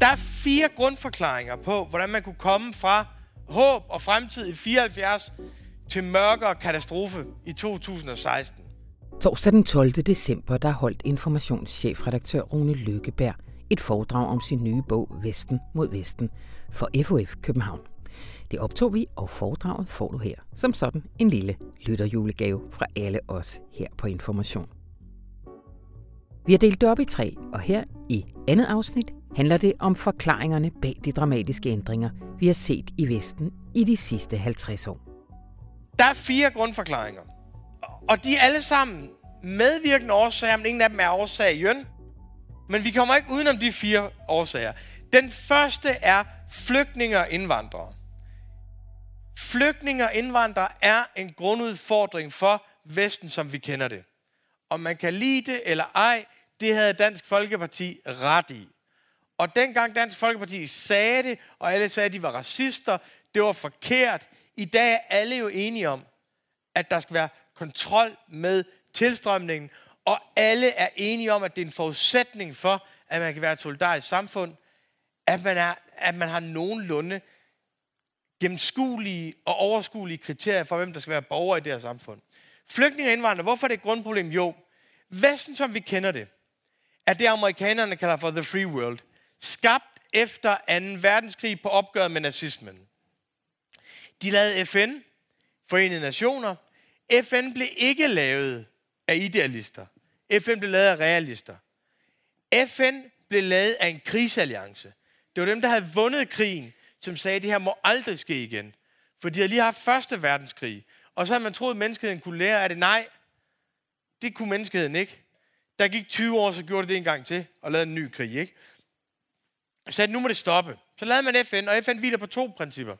Der er fire grundforklaringer på, hvordan man kunne komme fra håb og fremtid i 74 til mørkere katastrofe i 2016. Torsdag den 12. december, der holdt informationschefredaktør Rune Lykkeberg et foredrag om sin nye bog Vesten mod Vesten for FOF København. Det optog vi, og foredraget får du her, som sådan en lille lytterjulegave fra alle os her på Information. Vi har delt det op i tre, og her i andet afsnit handler det om forklaringerne bag de dramatiske ændringer, vi har set i Vesten i de sidste 50 år. Der er fire grundforklaringer, og de er alle sammen medvirkende årsager, men ingen af dem er årsag i Men vi kommer ikke udenom de fire årsager. Den første er flygtninge og indvandrere. Flygtninge og indvandrere er en grundudfordring for Vesten, som vi kender det. Om man kan lide det eller ej, det havde Dansk Folkeparti ret i. Og dengang Dansk Folkeparti sagde det, og alle sagde, at de var racister, det var forkert. I dag er alle jo enige om, at der skal være kontrol med tilstrømningen, og alle er enige om, at det er en forudsætning for, at man kan være et solidarisk samfund, at man, er, at man har nogenlunde gennemskuelige og overskuelige kriterier for, hvem der skal være borgere i det her samfund. Flygtninge og indvandrere, hvorfor er det et grundproblem? Jo, Vesten, som vi kender det, er det, amerikanerne kalder for the free world. Skabt efter 2. verdenskrig på opgøret med nazismen. De lavede FN, Forenede Nationer. FN blev ikke lavet af idealister. FN blev lavet af realister. FN blev lavet af en krigsalliance. Det var dem, der havde vundet krigen, som sagde, at det her må aldrig ske igen. For de havde lige haft første verdenskrig. Og så havde man troet, at menneskeheden kunne lære af det. Nej, det kunne menneskeheden ikke. Der gik 20 år, så gjorde det det en gang til, og lavede en ny krig, ikke? Så sagde, nu må det stoppe. Så lavede man FN, og FN hviler på to principper.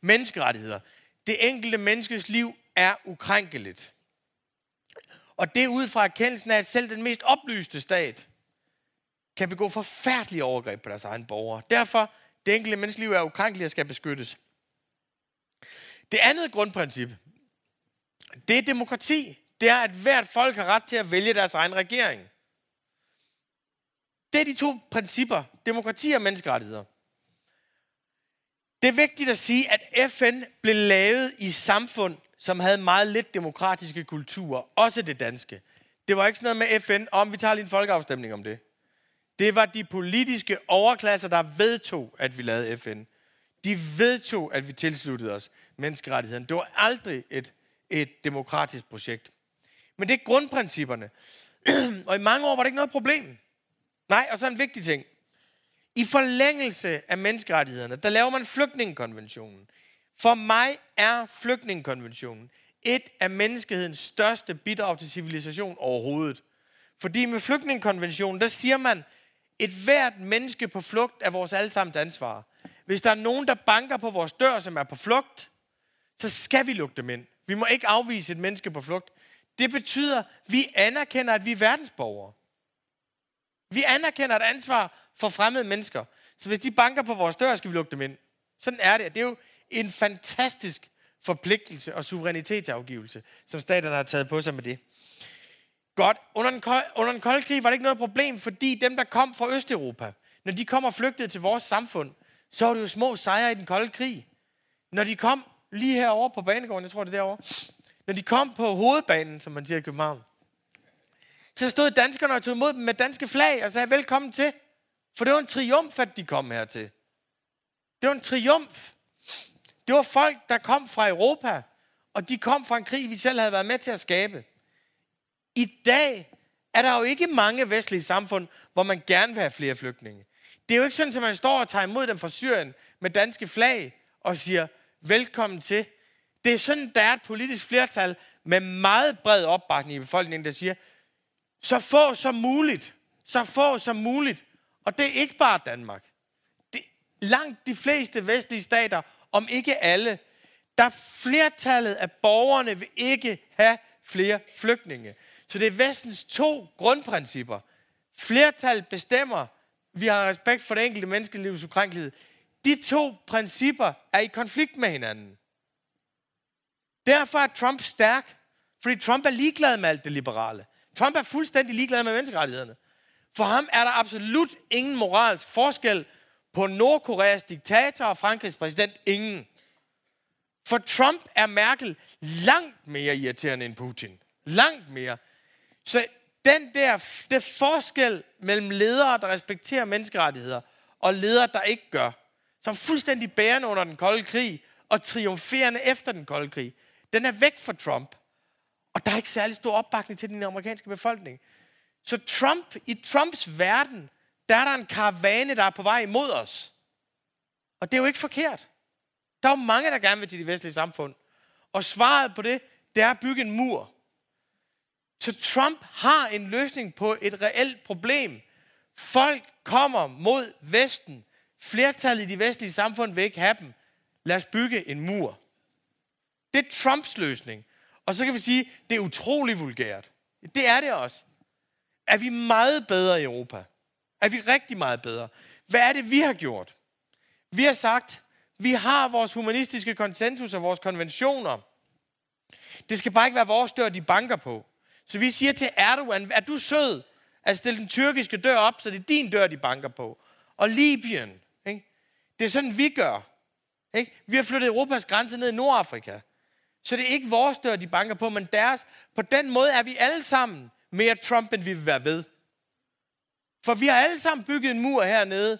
Menneskerettigheder. Det enkelte menneskes liv er ukrænkeligt. Og det er ud fra erkendelsen af, at selv den mest oplyste stat kan begå forfærdelige overgreb på deres egen borgere. Derfor, det enkelte menneskes liv er ukrænkeligt og skal beskyttes. Det andet grundprincip, det er demokrati det er, at hvert folk har ret til at vælge deres egen regering. Det er de to principper, demokrati og menneskerettigheder. Det er vigtigt at sige, at FN blev lavet i samfund, som havde meget lidt demokratiske kulturer, også det danske. Det var ikke sådan noget med FN, om vi tager lige en folkeafstemning om det. Det var de politiske overklasser, der vedtog, at vi lavede FN. De vedtog, at vi tilsluttede os menneskerettigheden. Det var aldrig et, et demokratisk projekt. Men det er grundprincipperne. og i mange år var det ikke noget problem. Nej, og så en vigtig ting. I forlængelse af menneskerettighederne, der laver man flygtningekonventionen. For mig er flygtningekonventionen et af menneskehedens største bidrag til civilisation overhovedet. Fordi med flygtningekonventionen, der siger man, et hvert menneske på flugt er vores allesammens ansvar. Hvis der er nogen, der banker på vores dør, som er på flugt, så skal vi lukke dem ind. Vi må ikke afvise et menneske på flugt. Det betyder, at vi anerkender, at vi er verdensborgere. Vi anerkender et ansvar for fremmede mennesker. Så hvis de banker på vores dør, skal vi lukke dem ind. Sådan er det. Det er jo en fantastisk forpligtelse og suverænitetsafgivelse, som staterne har taget på sig med det. Godt. Under den, kolde, under den kolde krig var det ikke noget problem, fordi dem, der kom fra Østeuropa, når de kom og flygtede til vores samfund, så var det jo små sejre i den kolde krig. Når de kom lige herover på banegården, jeg tror det er derovre, når de kom på hovedbanen, som man siger i København, så stod danskerne og tog imod dem med danske flag og sagde velkommen til. For det var en triumf, at de kom hertil. Det var en triumf. Det var folk, der kom fra Europa, og de kom fra en krig, vi selv havde været med til at skabe. I dag er der jo ikke mange vestlige samfund, hvor man gerne vil have flere flygtninge. Det er jo ikke sådan, at man står og tager imod dem fra Syrien med danske flag og siger, velkommen til. Det er sådan, der er et politisk flertal med meget bred opbakning i befolkningen, der siger, så få som muligt, så få som muligt. Og det er ikke bare Danmark. Det, langt de fleste vestlige stater, om ikke alle, der flertallet af borgerne vil ikke have flere flygtninge. Så det er vestens to grundprincipper. Flertallet bestemmer, vi har respekt for det enkelte menneskelivs ukrænkelighed. De to principper er i konflikt med hinanden. Derfor er Trump stærk, fordi Trump er ligeglad med alt det liberale. Trump er fuldstændig ligeglad med menneskerettighederne. For ham er der absolut ingen moralsk forskel på Nordkoreas diktator og Frankrigs præsident. Ingen. For Trump er Merkel langt mere irriterende end Putin. Langt mere. Så den der det forskel mellem ledere, der respekterer menneskerettigheder, og ledere, der ikke gør, som fuldstændig bærende under den kolde krig, og triumferende efter den kolde krig, den er væk fra Trump. Og der er ikke særlig stor opbakning til den amerikanske befolkning. Så Trump, i Trumps verden, der er der en karavane, der er på vej imod os. Og det er jo ikke forkert. Der er jo mange, der gerne vil til de vestlige samfund. Og svaret på det, det er at bygge en mur. Så Trump har en løsning på et reelt problem. Folk kommer mod Vesten. Flertallet i de vestlige samfund vil ikke have dem. Lad os bygge en mur. Det er Trumps løsning. Og så kan vi sige, det er utrolig vulgært. Det er det også. Er vi meget bedre i Europa? Er vi rigtig meget bedre? Hvad er det, vi har gjort? Vi har sagt, vi har vores humanistiske konsensus og vores konventioner. Det skal bare ikke være vores dør, de banker på. Så vi siger til Erdogan, er du sød at stille den tyrkiske dør op, så det er din dør, de banker på. Og Libyen. Ikke? Det er sådan, vi gør. Ikke? Vi har flyttet Europas grænse ned i Nordafrika. Så det er ikke vores dør, de banker på, men deres. På den måde er vi alle sammen mere Trump, end vi vil være ved. For vi har alle sammen bygget en mur hernede,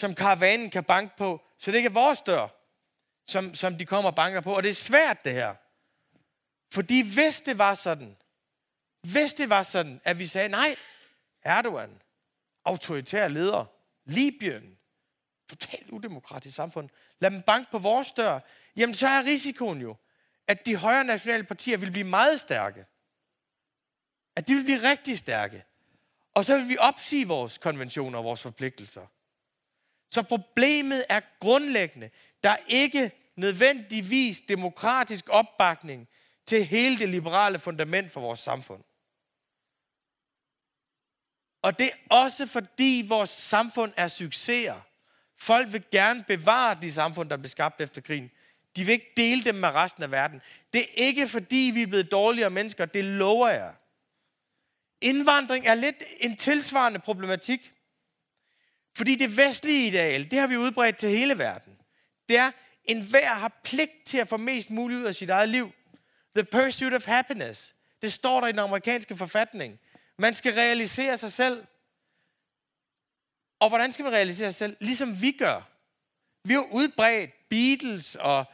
som karavanen kan banke på, så det ikke er vores dør, som, som de kommer og banker på. Og det er svært, det her. Fordi hvis det var sådan, hvis det var sådan, at vi sagde, nej, Erdogan, autoritær leder, Libyen, totalt udemokratisk samfund, lad dem banke på vores dør, jamen så er risikoen jo, at de højre nationale partier vil blive meget stærke. At de vil blive rigtig stærke. Og så vil vi opsige vores konventioner og vores forpligtelser. Så problemet er grundlæggende. Der er ikke nødvendigvis demokratisk opbakning til hele det liberale fundament for vores samfund. Og det er også fordi vores samfund er succeser. Folk vil gerne bevare de samfund, der blev skabt efter krigen. De vil ikke dele dem med resten af verden. Det er ikke fordi, vi er blevet dårligere mennesker. Det lover jeg. Indvandring er lidt en tilsvarende problematik. Fordi det vestlige ideal, det har vi udbredt til hele verden. Det er, enhver har pligt til at få mest muligt ud af sit eget liv. The pursuit of happiness. Det står der i den amerikanske forfatning. Man skal realisere sig selv. Og hvordan skal vi realisere sig selv? Ligesom vi gør. Vi har udbredt Beatles og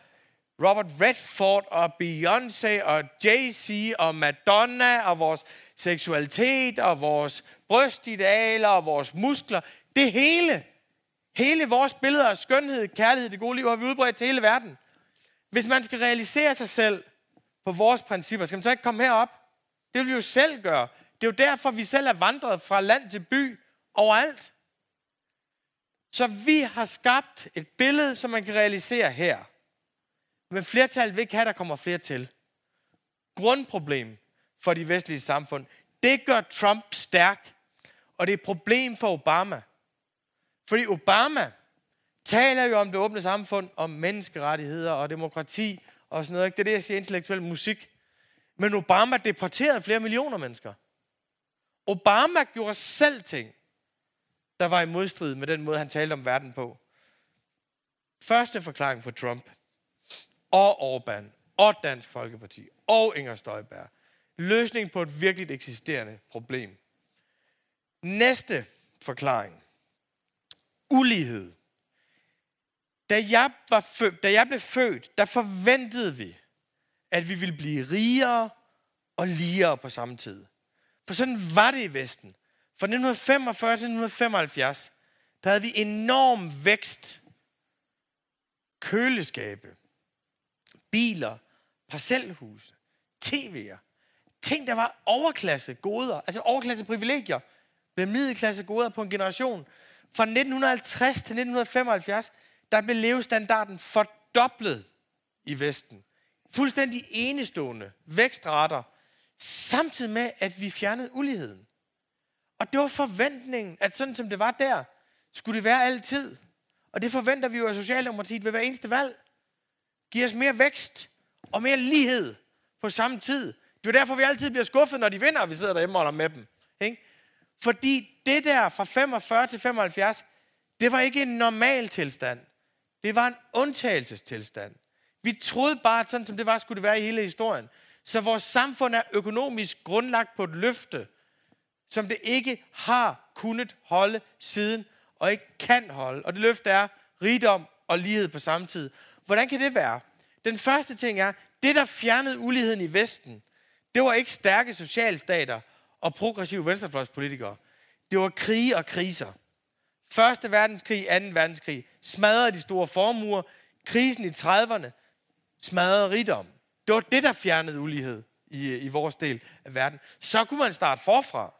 Robert Redford og Beyoncé og Jay-Z og Madonna og vores seksualitet og vores brystidealer og vores muskler. Det hele. Hele vores billeder af skønhed, kærlighed, det gode liv har vi udbredt til hele verden. Hvis man skal realisere sig selv på vores principper, skal man så ikke komme herop? Det vil vi jo selv gøre. Det er jo derfor, vi selv er vandret fra land til by overalt. Så vi har skabt et billede, som man kan realisere her. Men flertallet vil ikke have, at der kommer flere til. Grundproblem for de vestlige samfund, det gør Trump stærk. Og det er et problem for Obama. Fordi Obama taler jo om det åbne samfund, om menneskerettigheder og demokrati og sådan noget. Det er det, jeg siger intellektuel musik. Men Obama deporterede flere millioner mennesker. Obama gjorde selv ting, der var i modstrid med den måde, han talte om verden på. Første forklaring på Trump og Orbán og Dansk Folkeparti og Inger Støjberg. Løsning på et virkelig eksisterende problem. Næste forklaring. Ulighed. Da jeg, var født, da jeg blev født, der forventede vi, at vi ville blive rigere og ligere på samme tid. For sådan var det i Vesten. Fra 1945 til 1975, der havde vi enorm vækst. Køleskabe, biler, parcelhuse, tv'er. Ting, der var overklasse goder, altså overklasse privilegier, blev middelklasse goder på en generation. Fra 1950 til 1975, der blev levestandarden fordoblet i Vesten. Fuldstændig enestående vækstrater, samtidig med, at vi fjernede uligheden. Og det var forventningen, at sådan som det var der, skulle det være altid. Og det forventer vi jo af Socialdemokratiet ved hver eneste valg. Giv os mere vækst og mere lighed på samme tid. Det er derfor, vi altid bliver skuffet, når de vinder, og vi sidder derhjemme og holder med dem. Ikke? Fordi det der fra 45 til 75, det var ikke en normal tilstand. Det var en undtagelsestilstand. Vi troede bare, at sådan som det var, skulle det være i hele historien. Så vores samfund er økonomisk grundlagt på et løfte, som det ikke har kunnet holde siden, og ikke kan holde. Og det løfte er rigdom og lighed på samme tid. Hvordan kan det være? Den første ting er, det der fjernede uligheden i Vesten, det var ikke stærke socialstater og progressive venstrefløjspolitikere. Det var krige og kriser. Første verdenskrig, anden verdenskrig, smadrede de store formuer, krisen i 30'erne, smadrede rigdom. Det var det, der fjernede ulighed i, i vores del af verden. Så kunne man starte forfra.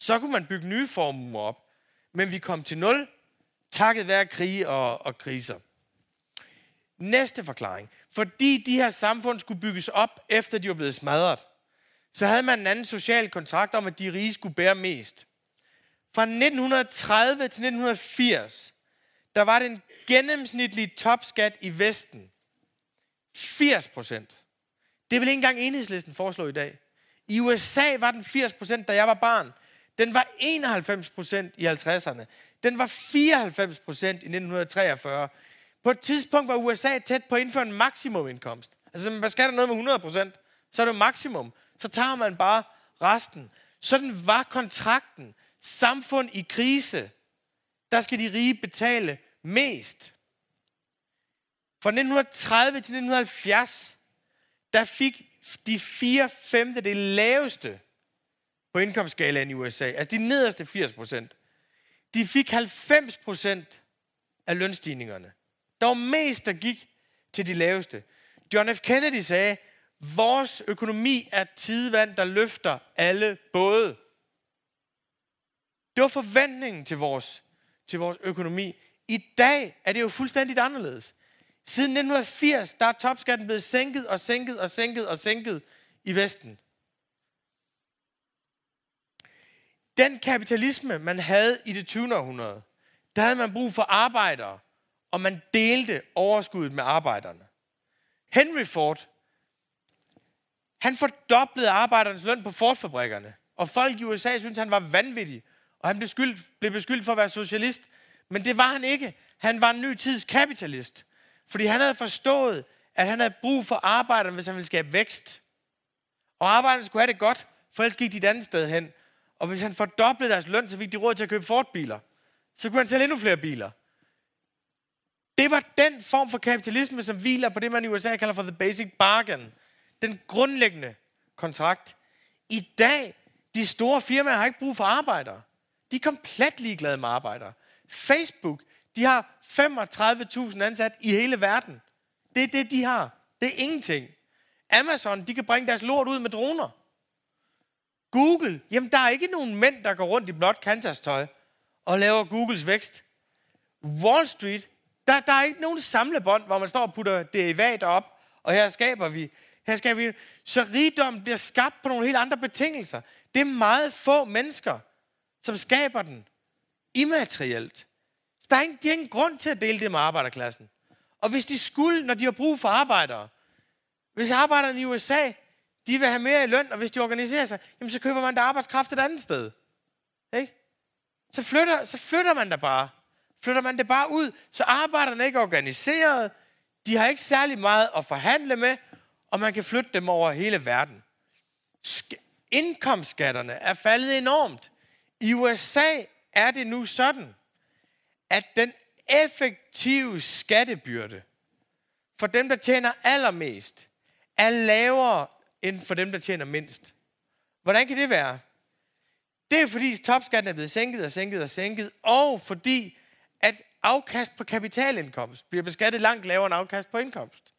Så kunne man bygge nye formuer op. Men vi kom til nul, takket være krige og, og kriser. Næste forklaring. Fordi de her samfund skulle bygges op, efter de var blevet smadret, så havde man en anden social kontrakt om, at de rige skulle bære mest. Fra 1930 til 1980, der var den gennemsnitlige topskat i Vesten. 80 procent. Det vil ikke engang enhedslisten foreslå i dag. I USA var den 80 procent, da jeg var barn. Den var 91 procent i 50'erne. Den var 94 procent i 1943. På et tidspunkt var USA tæt på at indføre en maksimumindkomst. Altså, hvad skal der noget med 100 procent, så er det maksimum. Så tager man bare resten. Sådan var kontrakten. Samfund i krise, der skal de rige betale mest. Fra 1930 til 1970, der fik de 4 femte det laveste på indkomstskalaen i USA, altså de nederste 80 procent, de fik 90 procent af lønstigningerne. Der var mest, der gik til de laveste. John F. Kennedy sagde, vores økonomi er tidvand, der løfter alle både. Det var forventningen til vores, til vores økonomi. I dag er det jo fuldstændig anderledes. Siden 1980, der er topskatten blevet sænket og sænket og sænket og sænket i Vesten. Den kapitalisme, man havde i det 20. århundrede, der havde man brug for arbejdere, og man delte overskuddet med arbejderne. Henry Ford, han fordoblede arbejdernes løn på Ford-fabrikkerne, og folk i USA syntes, han var vanvittig, og han blev, skyldt, blev beskyldt for at være socialist. Men det var han ikke. Han var en ny tids kapitalist. Fordi han havde forstået, at han havde brug for arbejderne, hvis han ville skabe vækst. Og arbejderne skulle have det godt, for ellers gik de et andet sted hen. Og hvis han fordoblede deres løn, så fik de råd til at købe Ford-biler. Så kunne han sælge endnu flere biler. Det var den form for kapitalisme, som hviler på det, man i USA kalder for the basic bargain. Den grundlæggende kontrakt. I dag, de store firmaer har ikke brug for arbejdere. De er komplet ligeglade med arbejdere. Facebook, de har 35.000 ansat i hele verden. Det er det, de har. Det er ingenting. Amazon, de kan bringe deres lort ud med droner. Google, jamen der er ikke nogen mænd, der går rundt i blåt kanterstøj og laver Googles vækst. Wall Street, der, der er ikke nogen samlebånd, hvor man står og putter derivater op, og her skaber vi, her skaber vi. Så rigdom bliver skabt på nogle helt andre betingelser. Det er meget få mennesker, som skaber den immaterielt. Så der er ingen, de har ingen grund til at dele det med arbejderklassen. Og hvis de skulle, når de har brug for arbejdere, hvis arbejderne i USA, de vil have mere i løn, og hvis de organiserer sig, jamen så køber man der arbejdskraft et andet sted. Ikke? Så flytter, så flytter man der bare. Flytter man det bare ud, så arbejderne ikke er organiseret, de har ikke særlig meget at forhandle med, og man kan flytte dem over hele verden. Sk- indkomstskatterne er faldet enormt. I USA er det nu sådan, at den effektive skattebyrde for dem, der tjener allermest, er lavere end for dem, der tjener mindst. Hvordan kan det være? Det er fordi topskatten er blevet sænket og sænket og sænket, og fordi at afkast på kapitalindkomst bliver beskattet langt lavere end afkast på indkomst.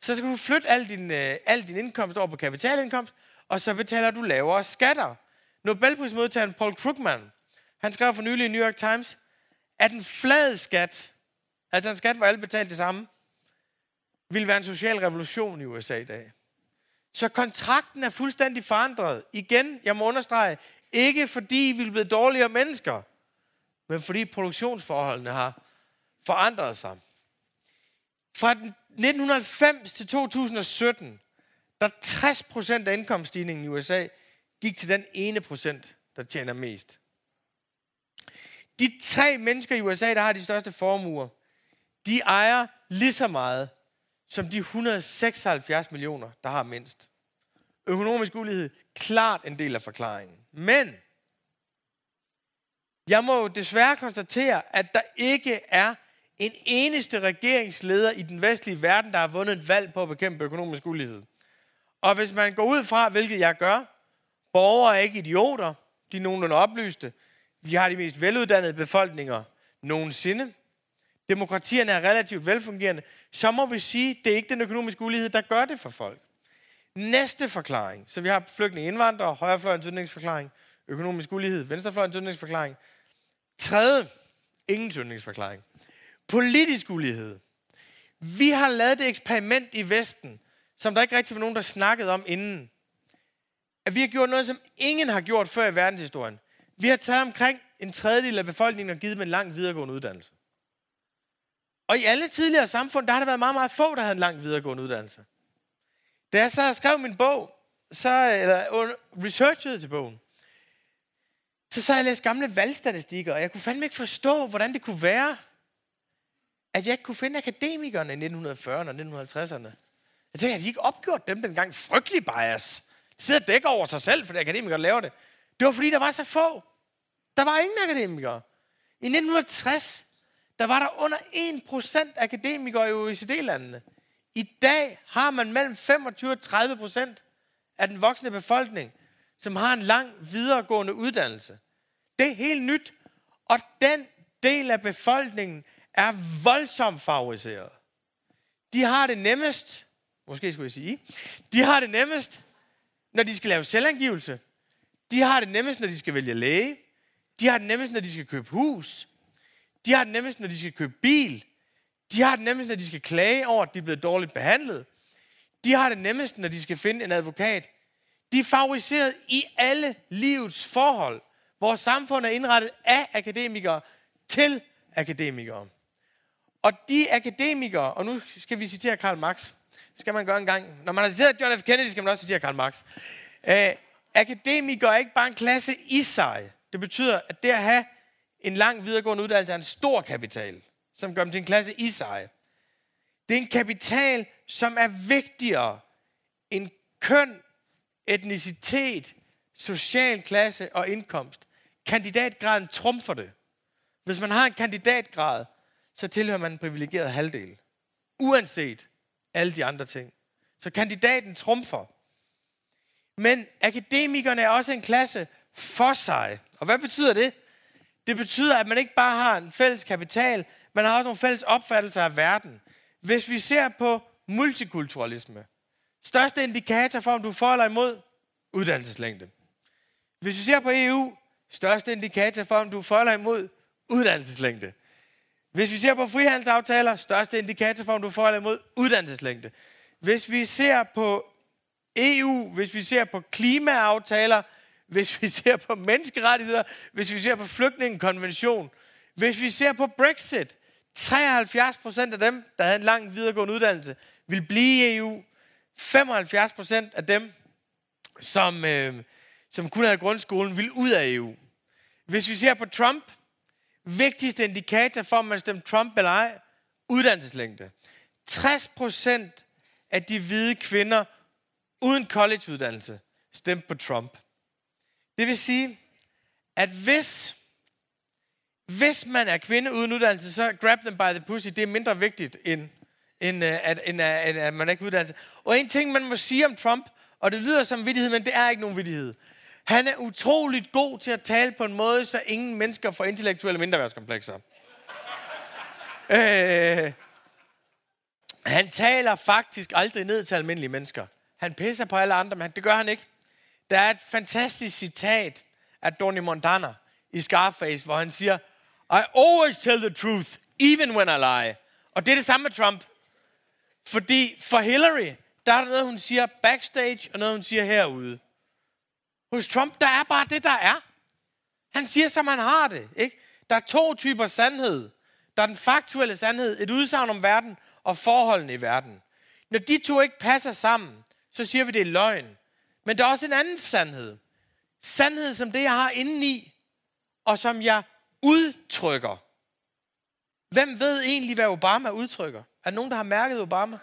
Så skal du flytte al din, øh, al din indkomst over på kapitalindkomst, og så betaler du lavere skatter. Nobelprismodtageren Paul Krugman, han skrev for nylig i New York Times, at en flad skat, altså en skat, hvor alle betalte det samme, ville være en social revolution i USA i dag. Så kontrakten er fuldstændig forandret. Igen, jeg må understrege, ikke fordi vi er blevet dårligere mennesker, men fordi produktionsforholdene har forandret sig. Fra 1990 til 2017, der 60 procent af indkomststigningen i USA gik til den ene procent, der tjener mest. De tre mennesker i USA, der har de største formuer, de ejer lige så meget som de 176 millioner, der har mindst. Økonomisk ulighed, klart en del af forklaringen. Men jeg må jo desværre konstatere, at der ikke er en eneste regeringsleder i den vestlige verden, der har vundet et valg på at bekæmpe økonomisk ulighed. Og hvis man går ud fra, hvilket jeg gør, borgere er ikke idioter, de er nogenlunde oplyste, vi har de mest veluddannede befolkninger nogensinde, demokratierne er relativt velfungerende, så må vi sige, at det er ikke den økonomiske ulighed, der gør det for folk. Næste forklaring, så vi har flygtninge indvandrere, højrefløjens yndlingsforklaring, økonomisk ulighed, venstrefløjens yndlingsforklaring. Tredje, ingen yndlingsforklaring. Politisk ulighed. Vi har lavet det eksperiment i Vesten, som der ikke rigtig var nogen, der snakkede om inden. At vi har gjort noget, som ingen har gjort før i verdenshistorien. Vi har taget omkring en tredjedel af befolkningen og givet dem en lang videregående uddannelse. Og i alle tidligere samfund, der har der været meget, meget få, der havde en lang videregående uddannelse. Da jeg så skrev min bog, så, eller researchede til bogen, så sad jeg og læste gamle valgstatistikker, og jeg kunne fandme ikke forstå, hvordan det kunne være, at jeg ikke kunne finde akademikerne i 1940'erne og 1950'erne. Jeg tænkte, at de ikke opgjort dem dengang. Frygtelig bias. De sidder og dækker over sig selv, fordi akademikere laver det. Det var fordi, der var så få. Der var ingen akademikere. I 1960, der var der under 1% akademikere i OECD-landene. I dag har man mellem 25 og 30 procent af den voksne befolkning, som har en lang videregående uddannelse. Det er helt nyt, og den del af befolkningen er voldsomt favoriseret. De har det nemmest, måske skulle jeg sige, de har det nemmest, når de skal lave selvangivelse. De har det nemmest, når de skal vælge læge. De har det nemmest, når de skal købe hus. De har det nemmest, når de skal købe bil. De har det nemmest, når de skal klage over, at de er blevet dårligt behandlet. De har det nemmest, når de skal finde en advokat. De er favoriseret i alle livets forhold. Vores samfund er indrettet af akademikere til akademikere. Og de akademikere, og nu skal vi citere Karl Marx, skal man gøre en gang. Når man har citeret John F. Kennedy, skal man også citere Karl Marx. Øh, akademikere er ikke bare en klasse i sig. Det betyder, at det at have en lang videregående uddannelse er en stor kapital, som gør dem til en klasse i sig. Det er en kapital, som er vigtigere end køn, etnicitet, social klasse og indkomst. Kandidatgraden trumfer det. Hvis man har en kandidatgrad, så tilhører man en privilegeret halvdel. Uanset alle de andre ting. Så kandidaten trumfer. Men akademikerne er også en klasse for sig. Og hvad betyder det? Det betyder, at man ikke bare har en fælles kapital, man har også nogle fælles opfattelser af verden. Hvis vi ser på multikulturalisme, største indikator for, om du får eller imod, uddannelseslængde. Hvis vi ser på EU, største indikator for, om du får eller imod, uddannelseslængde. Hvis vi ser på frihandelsaftaler, største indikator for, om du får eller imod, uddannelseslængde. Hvis vi ser på EU, hvis vi ser på klimaaftaler, hvis vi ser på menneskerettigheder, hvis vi ser på flygtningekonvention, hvis vi ser på Brexit, 73 procent af dem, der havde en lang videregående uddannelse, vil blive i EU. 75 procent af dem, som, øh, som kun havde grundskolen, vil ud af EU. Hvis vi ser på Trump, vigtigste indikator for, om man stemmer Trump eller ej, uddannelseslængde. 60 procent af de hvide kvinder uden collegeuddannelse stemte på Trump. Det vil sige, at hvis, hvis man er kvinde uden uddannelse, så grab them by the pussy. Det er mindre vigtigt, end, end, øh, at, end, at, end at man ikke er uddannelse. Og en ting, man må sige om Trump, og det lyder som vidighed, men det er ikke nogen vidighed. Han er utroligt god til at tale på en måde, så ingen mennesker får intellektuelle mindreværdskomplekser. øh, han taler faktisk aldrig ned til almindelige mennesker. Han pisser på alle andre, men det gør han ikke. Der er et fantastisk citat af Donny Montana i Scarface, hvor han siger, I always tell the truth, even when I lie. Og det er det samme med Trump. Fordi for Hillary, der er der noget, hun siger backstage, og noget, hun siger herude. Hos Trump, der er bare det, der er. Han siger, som han har det. Ikke? Der er to typer sandhed. Der er den faktuelle sandhed, et udsagn om verden, og forholdene i verden. Når de to ikke passer sammen, så siger vi, det er løgn. Men der er også en anden sandhed. Sandhed som det, jeg har indeni, og som jeg udtrykker. Hvem ved egentlig, hvad Obama udtrykker? Er der nogen, der har mærket Obama?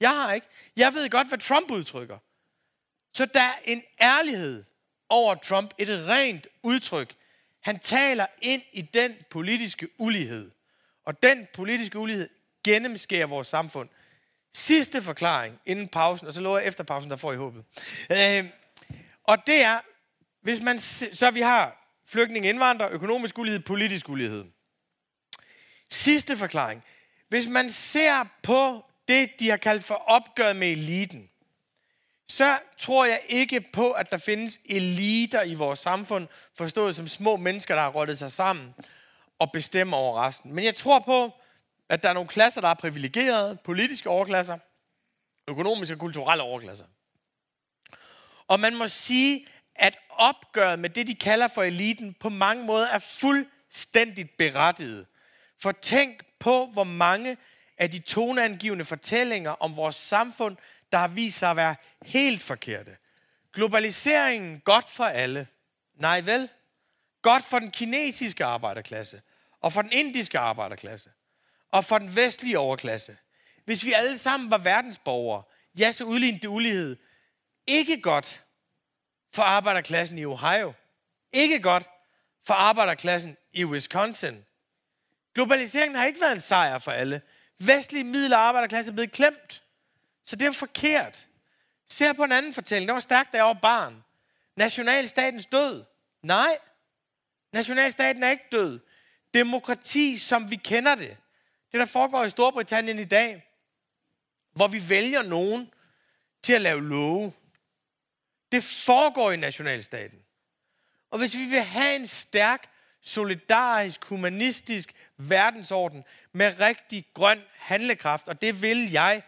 Jeg har ikke. Jeg ved godt, hvad Trump udtrykker. Så der er en ærlighed over Trump, et rent udtryk. Han taler ind i den politiske ulighed. Og den politiske ulighed gennemskærer vores samfund. Sidste forklaring inden pausen, og så lover jeg efter pausen, der får I håbet. Øh, og det er, hvis man, så vi har flygtning, indvandrer, økonomisk ulighed, politisk ulighed. Sidste forklaring. Hvis man ser på det, de har kaldt for opgøret med eliten, så tror jeg ikke på, at der findes eliter i vores samfund, forstået som små mennesker, der har rottet sig sammen og bestemmer over resten. Men jeg tror på, at der er nogle klasser, der er privilegerede, politiske overklasser, økonomiske og kulturelle overklasser. Og man må sige, at opgøret med det, de kalder for eliten, på mange måder er fuldstændigt berettiget. For tænk på, hvor mange af de toneangivende fortællinger om vores samfund, der har vist sig at være helt forkerte. Globaliseringen godt for alle. Nej vel? Godt for den kinesiske arbejderklasse, og for den indiske arbejderklasse, og for den vestlige overklasse. Hvis vi alle sammen var verdensborgere, ja, så udlignede det ulighed. Ikke godt for arbejderklassen i Ohio. Ikke godt for arbejderklassen i Wisconsin. Globaliseringen har ikke været en sejr for alle. Vestlige middel- og arbejderklasse er blevet klemt. Så det er forkert. Se på en anden fortælling. Det var stærkt, da jeg var barn. Nationalstatens død. Nej. Nationalstaten er ikke død. Demokrati, som vi kender det. Det, der foregår i Storbritannien i dag, hvor vi vælger nogen til at lave love. Det foregår i nationalstaten. Og hvis vi vil have en stærk, solidarisk, humanistisk verdensorden med rigtig grøn handlekraft, og det vil jeg,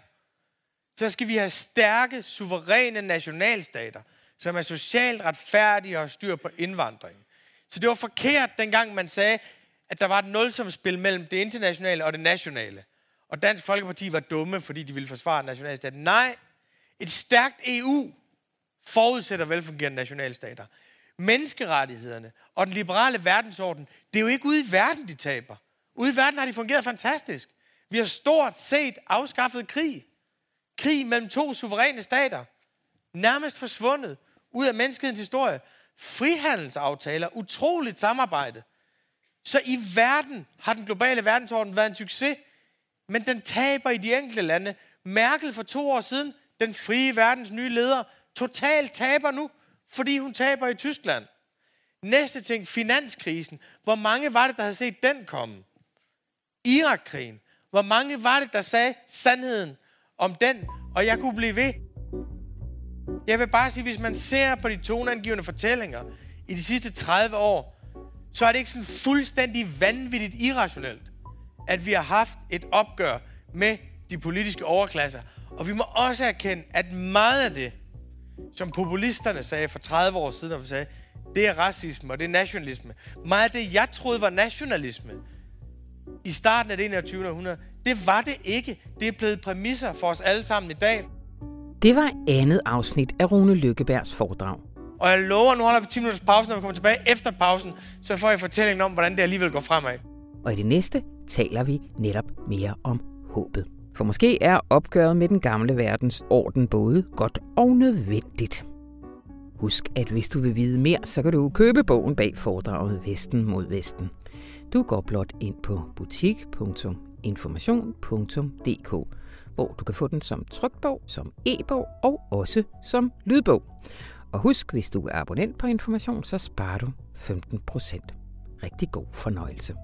så skal vi have stærke, suveræne nationalstater, som er socialt retfærdige og har styr på indvandring. Så det var forkert, dengang man sagde, at der var et nulsumspil mellem det internationale og det nationale. Og Dansk Folkeparti var dumme, fordi de ville forsvare nationalstaten. Nej, et stærkt EU forudsætter velfungerende nationalstater. Menneskerettighederne og den liberale verdensorden, det er jo ikke ude i verden, de taber. Ude i verden har de fungeret fantastisk. Vi har stort set afskaffet krig. Krig mellem to suveræne stater. Nærmest forsvundet ud af menneskehedens historie. Frihandelsaftaler, utroligt samarbejde. Så i verden har den globale verdensorden været en succes, men den taber i de enkelte lande. Merkel for to år siden, den frie verdens nye leder, totalt taber nu, fordi hun taber i Tyskland. Næste ting, finanskrisen. Hvor mange var det, der havde set den komme? Irakkrigen. Hvor mange var det, der sagde sandheden om den? Og jeg kunne blive ved. Jeg vil bare sige, hvis man ser på de toneangivende fortællinger i de sidste 30 år, så er det ikke sådan fuldstændig vanvittigt irrationelt, at vi har haft et opgør med de politiske overklasser. Og vi må også erkende, at meget af det, som populisterne sagde for 30 år siden, og vi sagde, det er racisme og det er nationalisme. Meget af det, jeg troede var nationalisme i starten af det 21. århundrede, det var det ikke. Det er blevet præmisser for os alle sammen i dag. Det var andet afsnit af Rune Lykkebergs foredrag. Og jeg lover, nu holder vi 10 minutters pause, når vi kommer tilbage efter pausen, så får jeg fortællingen om, hvordan det alligevel går fremad. Og i det næste taler vi netop mere om håbet. For måske er opgøret med den gamle verdens orden både godt og nødvendigt. Husk, at hvis du vil vide mere, så kan du købe bogen bag foredraget Vesten mod Vesten. Du går blot ind på butik.information.dk, hvor du kan få den som trykbog, som e-bog og også som lydbog. Og husk, hvis du er abonnent på Information, så sparer du 15%. Rigtig god fornøjelse.